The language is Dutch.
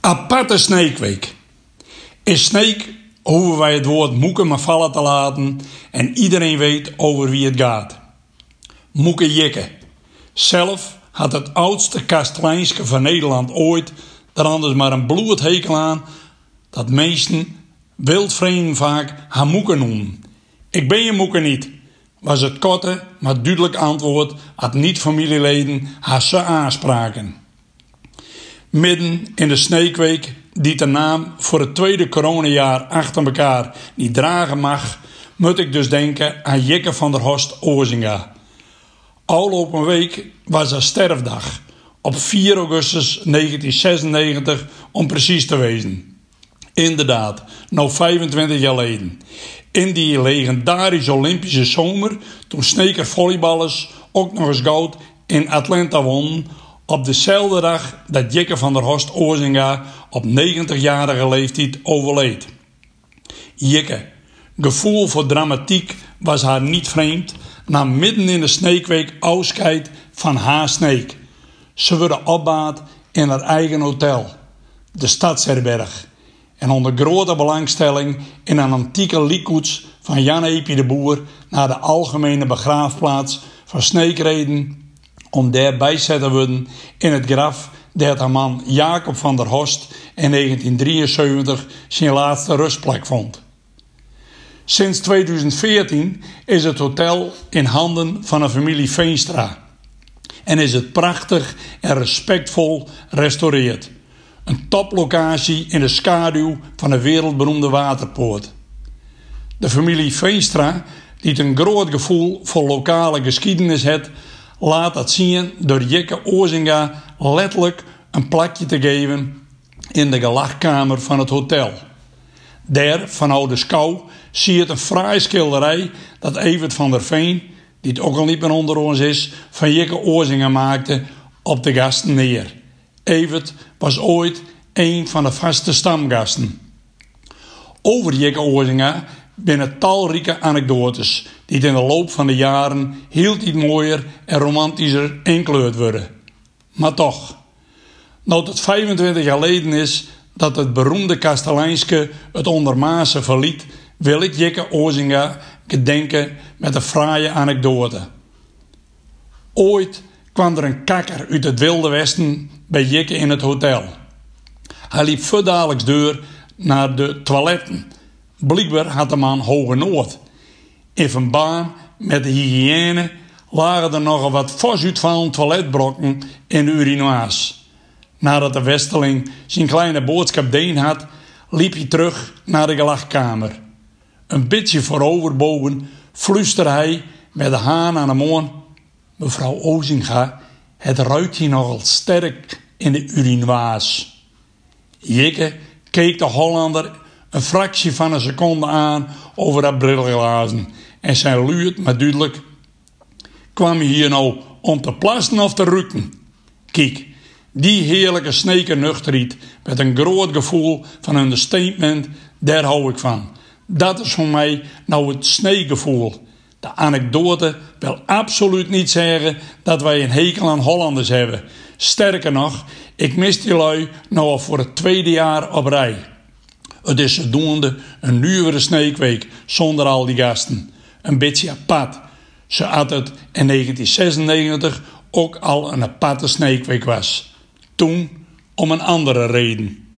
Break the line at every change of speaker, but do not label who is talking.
Aparte Sneekweek. In Sneek hoeven wij het woord moeken maar vallen te laten en iedereen weet over wie het gaat. Moeke Jikke. Zelf had het oudste kastleinske van Nederland ooit er anders maar een bloed hekel aan dat meesten wildvreemden vaak haar moeke noemen. Ik ben je moeke niet, was het korte maar duidelijk antwoord aan niet-familieleden haar ze aanspraken. Midden in de Sneekweek, die de naam voor het tweede coronajaar achter elkaar niet dragen mag, moet ik dus denken aan Jikke van der Horst Ozinga. Afgelopen week was haar sterfdag, op 4 augustus 1996 om precies te wezen. Inderdaad, nou 25 jaar geleden. In die legendarische Olympische zomer, toen sneker volleyballers ook nog eens goud in Atlanta wonnen op dezelfde dag dat Jikke van der Horst Ozinga op 90-jarige leeftijd overleed. Jikke, gevoel voor dramatiek was haar niet vreemd, nam midden in de sneekweek afscheid van haar sneek. Ze werden opbaat in haar eigen hotel, de Stadsherberg. En onder grote belangstelling in een antieke liekkoets van Jan Epie de Boer naar de algemene begraafplaats van Sneekreden om daar bijzet te worden in het graf dat haar man Jacob van der Horst in 1973 zijn laatste rustplek vond. Sinds 2014 is het hotel in handen van een familie Veenstra en is het prachtig en respectvol restaureerd. Een toplocatie in de schaduw van de wereldberoemde waterpoort. De familie Veenstra, die een groot gevoel voor lokale geschiedenis heeft, laat dat zien door Jikke Ozinga letterlijk een plakje te geven in de gelachkamer van het hotel. Daar, van Oude Skou, zie je een fraaie schilderij dat Evert van der Veen, die het ook al niet meer onder ons is, van Jikke Ozinga maakte op de gasten neer. Evert was ooit een van de vaste stamgasten. Over Jikke Ozinga binnen talrijke anekdotes die in de loop van de jaren heel iets mooier en romantischer inkleurd worden. Maar toch, nou het 25 jaar geleden is dat het beroemde Kasteleinske het ondermaase verliet, wil ik Jikke Ozinga gedenken met een fraaie anekdote. Ooit kwam er een kakker uit het Wilde Westen bij Jikke in het hotel. Hij liep verdadelijks deur naar de toiletten. Blijkbaar had de man hoge nood. In een baan met de hygiëne lagen er nogal wat fors uitvallende toiletbrokken in de urinoirs. Nadat de westeling zijn kleine boodschap deen had, liep hij terug naar de gelachkamer. Een beetje vooroverbogen fluisterde hij met de haan aan de mond: Mevrouw Ozinga, het ruikt hier nogal sterk in de urinoirs. Jikke keek de Hollander een fractie van een seconde aan over dat brilglazen en zijn luid maar duidelijk: Kwam hier nou om te plassen of te rukken? Kijk, die heerlijke sneke nuchterheid met een groot gevoel van understatement, daar hou ik van. Dat is voor mij nou het sneegevoel. De anekdote wil absoluut niet zeggen dat wij een hekel aan Hollanders hebben. Sterker nog, ik mis die lui nou al voor het tweede jaar op rij. Het is zodoende een nieuwere sneekweek zonder al die gasten. Een beetje apart. Ze had het in 1996 ook al een aparte sneekweek was. Toen om een andere reden.